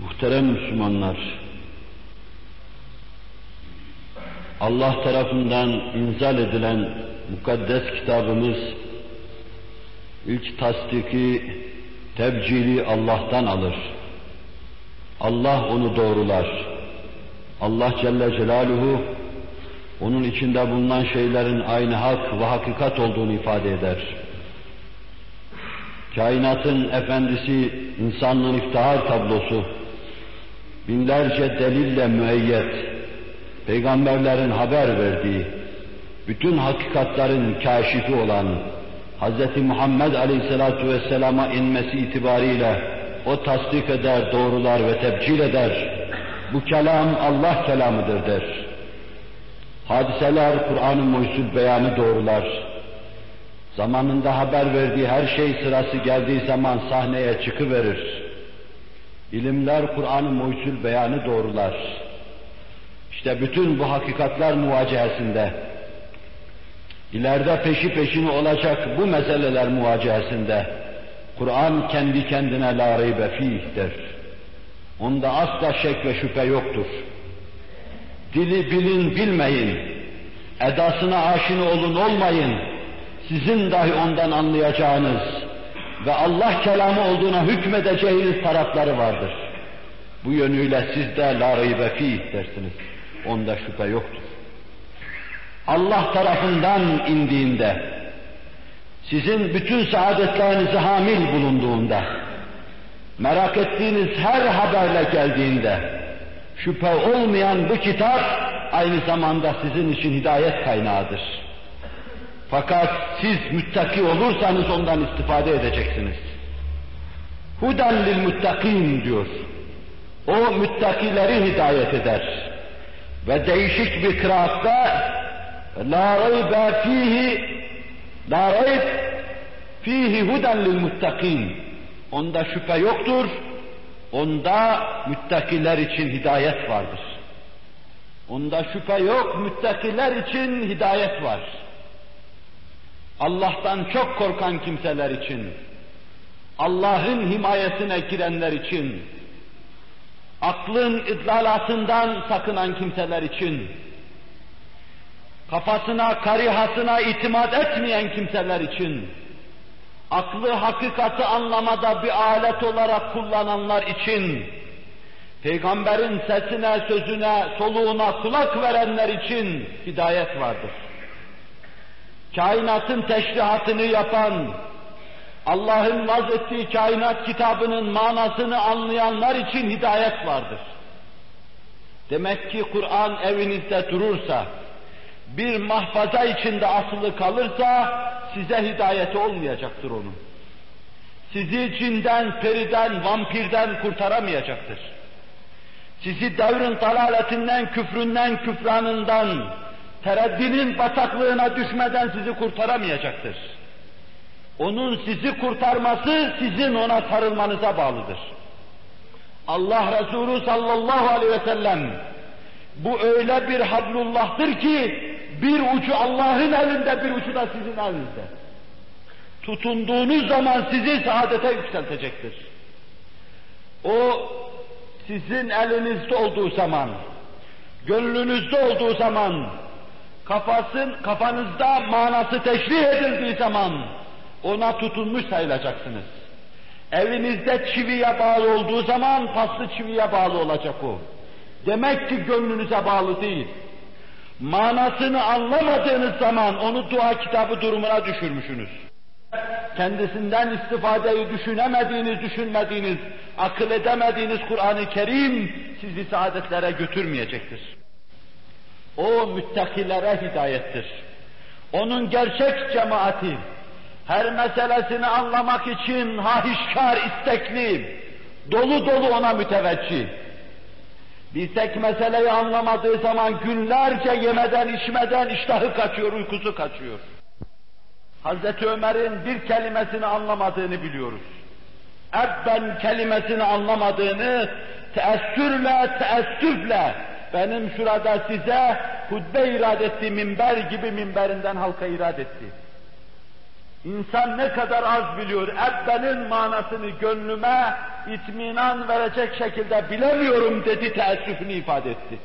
Muhterem Müslümanlar, Allah tarafından inzal edilen mukaddes kitabımız, ilk tasdiki, tebcili Allah'tan alır. Allah onu doğrular. Allah Celle Celaluhu, onun içinde bulunan şeylerin aynı hak ve hakikat olduğunu ifade eder. Kainatın efendisi, insanlığın iftihar tablosu, binlerce delille müeyyet, peygamberlerin haber verdiği, bütün hakikatların kaşifi olan Hz. Muhammed Aleyhisselatu Vesselam'a inmesi itibariyle o tasdik eder, doğrular ve tebcil eder. Bu kelam Allah kelamıdır der. Hadiseler Kur'an-ı Muhyüzül beyanı doğrular. Zamanında haber verdiği her şey sırası geldiği zaman sahneye çıkıverir. İlimler Kur'an-ı Muhyüzül beyanı doğrular. İşte bütün bu hakikatler muvacehesinde, ileride peşi peşini olacak bu meseleler muvacehesinde, Kur'an kendi kendine la reybe fih der. Onda asla şek ve şüphe yoktur. Dili bilin bilmeyin, edasına aşina olun olmayın, sizin dahi ondan anlayacağınız ve Allah kelamı olduğuna hükmedeceğiniz tarafları vardır. Bu yönüyle siz de la reybe fih dersiniz. Onda şüphe yoktur. Allah tarafından indiğinde, sizin bütün saadetlerinizi hamil bulunduğunda, merak ettiğiniz her haberle geldiğinde, şüphe olmayan bu kitap aynı zamanda sizin için hidayet kaynağıdır. Fakat siz müttaki olursanız ondan istifade edeceksiniz. Huden lil muttakin diyor. O müttakileri hidayet eder. Ve değişik bir kıraatta la raybe fihi la rayb fihi huden lil muttakin. Onda şüphe yoktur. Onda müttakiler için hidayet vardır. Onda şüphe yok, müttakiler için hidayet var. Allah'tan çok korkan kimseler için, Allah'ın himayesine girenler için, aklın idlalatından sakınan kimseler için, kafasına, karihasına itimat etmeyen kimseler için, aklı hakikati anlamada bir alet olarak kullananlar için, peygamberin sesine, sözüne, soluğuna kulak verenler için hidayet vardır. Kainatın teşrihatını yapan, Allah'ın vaz ettiği kainat kitabının manasını anlayanlar için hidayet vardır. Demek ki Kur'an evinizde durursa, bir mahfaza içinde asılı kalırsa, size hidayeti olmayacaktır onun. Sizi cinden, periden, vampirden kurtaramayacaktır. Sizi devrin dalaletinden, küfründen, küfranından, tereddinin bataklığına düşmeden sizi kurtaramayacaktır. Onun sizi kurtarması sizin ona sarılmanıza bağlıdır. Allah Resulü sallallahu aleyhi ve sellem bu öyle bir hablullah'tır ki bir ucu Allah'ın elinde bir ucu da sizin elinizde. Tutunduğunuz zaman sizi saadete yükseltecektir. O sizin elinizde olduğu zaman, gönlünüzde olduğu zaman, kafasın, kafanızda manası teşrih edildiği zaman ona tutunmuş sayılacaksınız. Evinizde çiviye bağlı olduğu zaman paslı çiviye bağlı olacak o. Demek ki gönlünüze bağlı değil. Manasını anlamadığınız zaman onu dua kitabı durumuna düşürmüşsünüz. Kendisinden istifadeyi düşünemediğiniz, düşünmediğiniz, akıl edemediğiniz Kur'an-ı Kerim sizi saadetlere götürmeyecektir. O müttakilere hidayettir. Onun gerçek cemaati, her meselesini anlamak için hahişkar, istekli, dolu dolu ona müteveccih. Bir tek meseleyi anlamadığı zaman günlerce yemeden içmeden iştahı kaçıyor, uykusu kaçıyor. Hazreti Ömer'in bir kelimesini anlamadığını biliyoruz. Ebben kelimesini anlamadığını teessürle, teessüfle benim şurada size hutbe irad etti, minber gibi minberinden halka irad etti. İnsan ne kadar az biliyor, ebbenin manasını gönlüme itminan verecek şekilde bilemiyorum dedi teessüfünü ifade etti.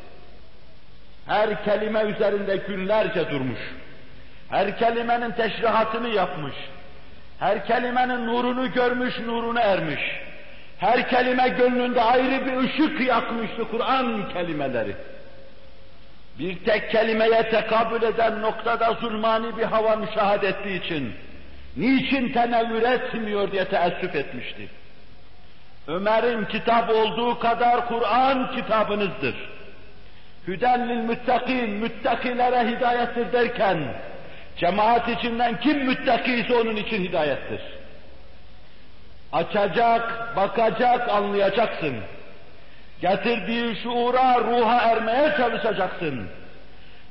Her kelime üzerinde günlerce durmuş. Her kelimenin teşrihatını yapmış. Her kelimenin nurunu görmüş, nurunu ermiş. Her kelime gönlünde ayrı bir ışık yakmıştı Kur'an kelimeleri. Bir tek kelimeye tekabül eden noktada zulmani bir hava müşahede ettiği için niçin tenevvür etmiyor diye teessüf etmişti. Ömer'in kitap olduğu kadar Kur'an kitabınızdır. Hüden lil müttakin, müttakilere hidayettir derken, cemaat içinden kim müttakiyse onun için hidayettir. Açacak, bakacak, anlayacaksın. Getirdiği şuura, ruha ermeye çalışacaksın.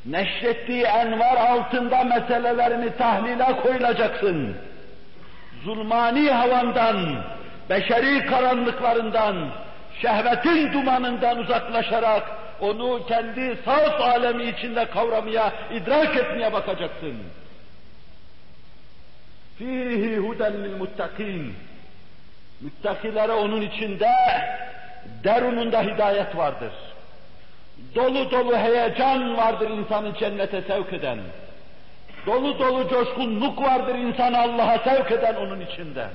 Neşrettiği envar altında meselelerini tahlile koyulacaksın. Zulmani havandan, beşeri karanlıklarından, şehvetin dumanından uzaklaşarak onu kendi saf alemi içinde kavramaya, idrak etmeye bakacaksın. Fihi huden lil. Müttakilere onun içinde derununda hidayet vardır. Dolu dolu heyecan vardır insanı cennete sevk eden. Dolu dolu coşkunluk vardır insanı Allah'a sevk eden onun içinde.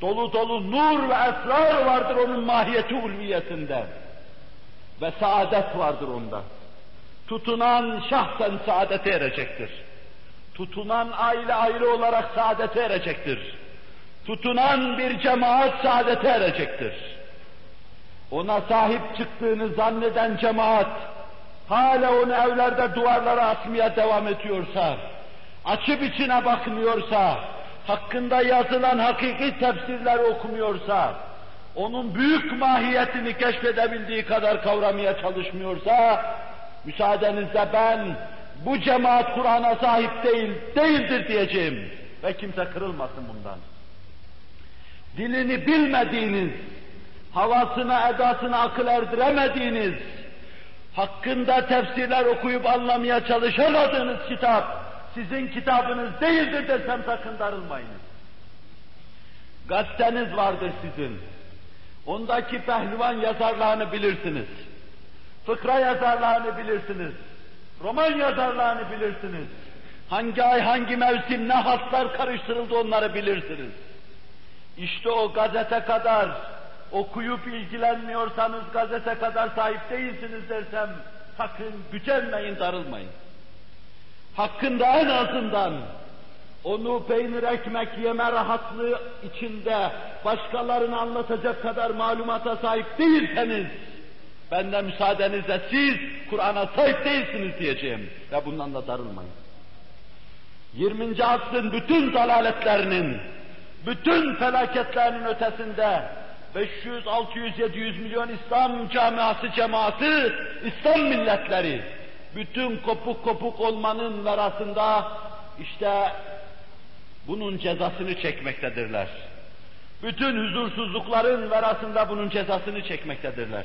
Dolu dolu nur ve esrar vardır onun mahiyeti ulviyetinde. Ve saadet vardır onda. Tutunan şahsen saadete erecektir. Tutunan aile ayrı olarak saadete erecektir. Tutunan bir cemaat saadete erecektir. Ona sahip çıktığını zanneden cemaat, hala onu evlerde duvarlara asmaya devam ediyorsa, açıp içine bakmıyorsa, hakkında yazılan hakiki tefsirler okumuyorsa, onun büyük mahiyetini keşfedebildiği kadar kavramaya çalışmıyorsa, müsaadenizle ben bu cemaat Kur'an'a sahip değil, değildir diyeceğim. Ve kimse kırılmasın bundan. Dilini bilmediğiniz, havasına, edasına akıl erdiremediğiniz, hakkında tefsirler okuyup anlamaya çalışamadığınız kitap, sizin kitabınız değildir desem sakın darılmayınız. Gazeteniz vardır sizin. Ondaki pehlivan yazarlarını bilirsiniz. Fıkra yazarlarını bilirsiniz. Roman yazarlarını bilirsiniz. Hangi ay, hangi mevsim, ne hatlar karıştırıldı onları bilirsiniz. İşte o gazete kadar okuyup ilgilenmiyorsanız gazete kadar sahip değilsiniz dersem sakın gücenmeyin, darılmayın. Hakkında en azından onu peynir ekmek yeme rahatlığı içinde başkalarını anlatacak kadar malumata sahip değilseniz, benden müsaadenizle siz Kur'an'a sahip değilsiniz diyeceğim ve bundan da darılmayın. 20. asrın bütün dalaletlerinin, bütün felaketlerinin ötesinde 500, 600, 700 milyon İslam camiası, cemaati, İslam milletleri, bütün kopuk kopuk olmanın arasında işte bunun cezasını çekmektedirler. Bütün huzursuzlukların verasında bunun cezasını çekmektedirler.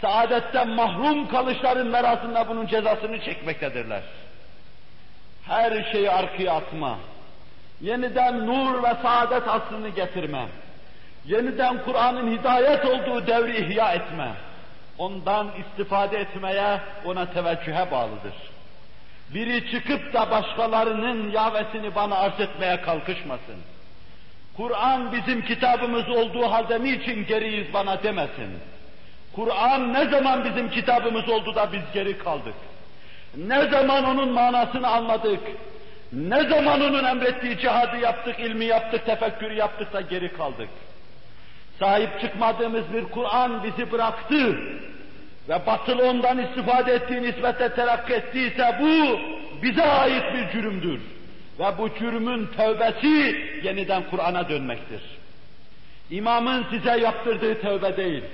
Saadetten mahrum kalışların verasında bunun cezasını çekmektedirler. Her şeyi arkaya atma, yeniden nur ve saadet aslını getirme, yeniden Kur'an'ın hidayet olduğu devri ihya etme, ondan istifade etmeye, ona teveccühe bağlıdır. Biri çıkıp da başkalarının yavetini bana arz etmeye kalkışmasın. Kur'an bizim kitabımız olduğu halde niçin geriyiz bana demesin. Kur'an ne zaman bizim kitabımız oldu da biz geri kaldık? Ne zaman onun manasını anladık? Ne zaman onun emrettiği cihadı yaptık, ilmi yaptık, tefekkürü yaptık da geri kaldık? Sahip çıkmadığımız bir Kur'an bizi bıraktı ve batıl ondan istifade ettiği nisbete terakki ettiyse bu bize ait bir cürümdür. Ve bu cürümün tövbesi yeniden Kur'an'a dönmektir. İmamın size yaptırdığı tövbe değil.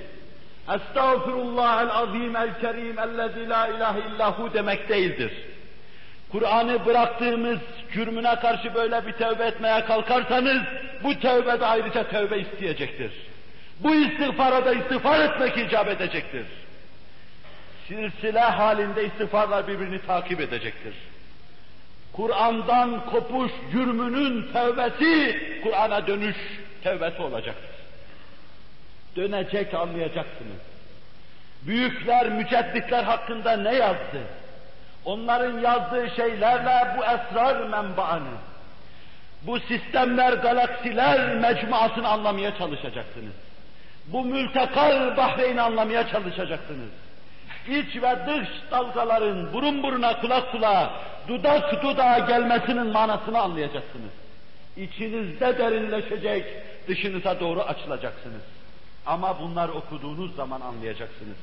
Estağfirullah el azim el kerim ellezî la ilahe illahu demek değildir. Kur'an'ı bıraktığımız cürmüne karşı böyle bir tövbe etmeye kalkarsanız bu tövbe de ayrıca tövbe isteyecektir. Bu istiğfara da istiğfar etmek icap edecektir. Silsile halinde istiğfarlar birbirini takip edecektir. Kur'an'dan kopuş cürmünün tövbesi, Kur'an'a dönüş tövbesi olacaktır. Dönecek anlayacaksınız. Büyükler, mücedditler hakkında ne yazdı? Onların yazdığı şeylerle bu esrar menbaını, bu sistemler, galaksiler mecmuasını anlamaya çalışacaksınız. Bu mültekal Bahreyn'i anlamaya çalışacaksınız. İç ve dış dalgaların burun buruna, kulak kulağa, dudak dudağa gelmesinin manasını anlayacaksınız. İçinizde derinleşecek, dışınıza doğru açılacaksınız. Ama bunlar okuduğunuz zaman anlayacaksınız.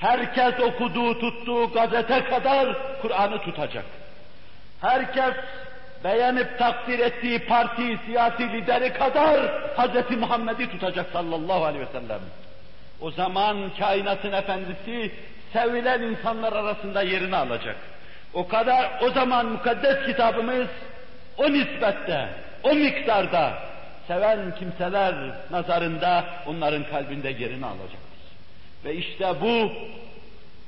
Herkes okuduğu, tuttuğu gazete kadar Kur'an'ı tutacak. Herkes beğenip takdir ettiği parti, siyasi lideri kadar Hz. Muhammed'i tutacak sallallahu aleyhi ve sellem. O zaman kainatın efendisi sevilen insanlar arasında yerini alacak. O kadar, o zaman mukaddes kitabımız o nispette, o miktarda seven kimseler nazarında onların kalbinde yerini alacaktır. Ve işte bu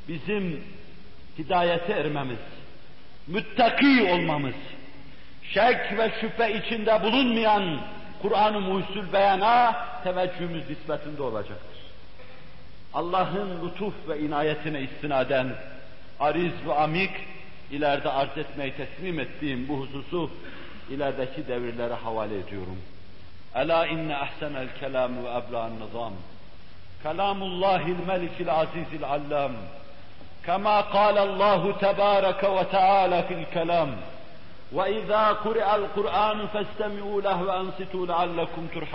bizim hidayete ermemiz, müttaki olmamız, şek ve şüphe içinde bulunmayan Kur'an-ı Muhsul beyana teveccühümüz nispetinde olacaktır. Allah'ın lütuf ve inayetine istinaden ariz ve amik ileride arz etmeyi teslim ettiğim bu hususu ilerideki devirlere havale ediyorum. Ela inne ahsenel kelam ve ebla'n nizam. Kelamullahil melikil azizil allam. كما قال الله تبارك وتعالى في الكلام وإذا قرئ القرآن فاستمعوا له وأنصتوا لعلكم ترحمون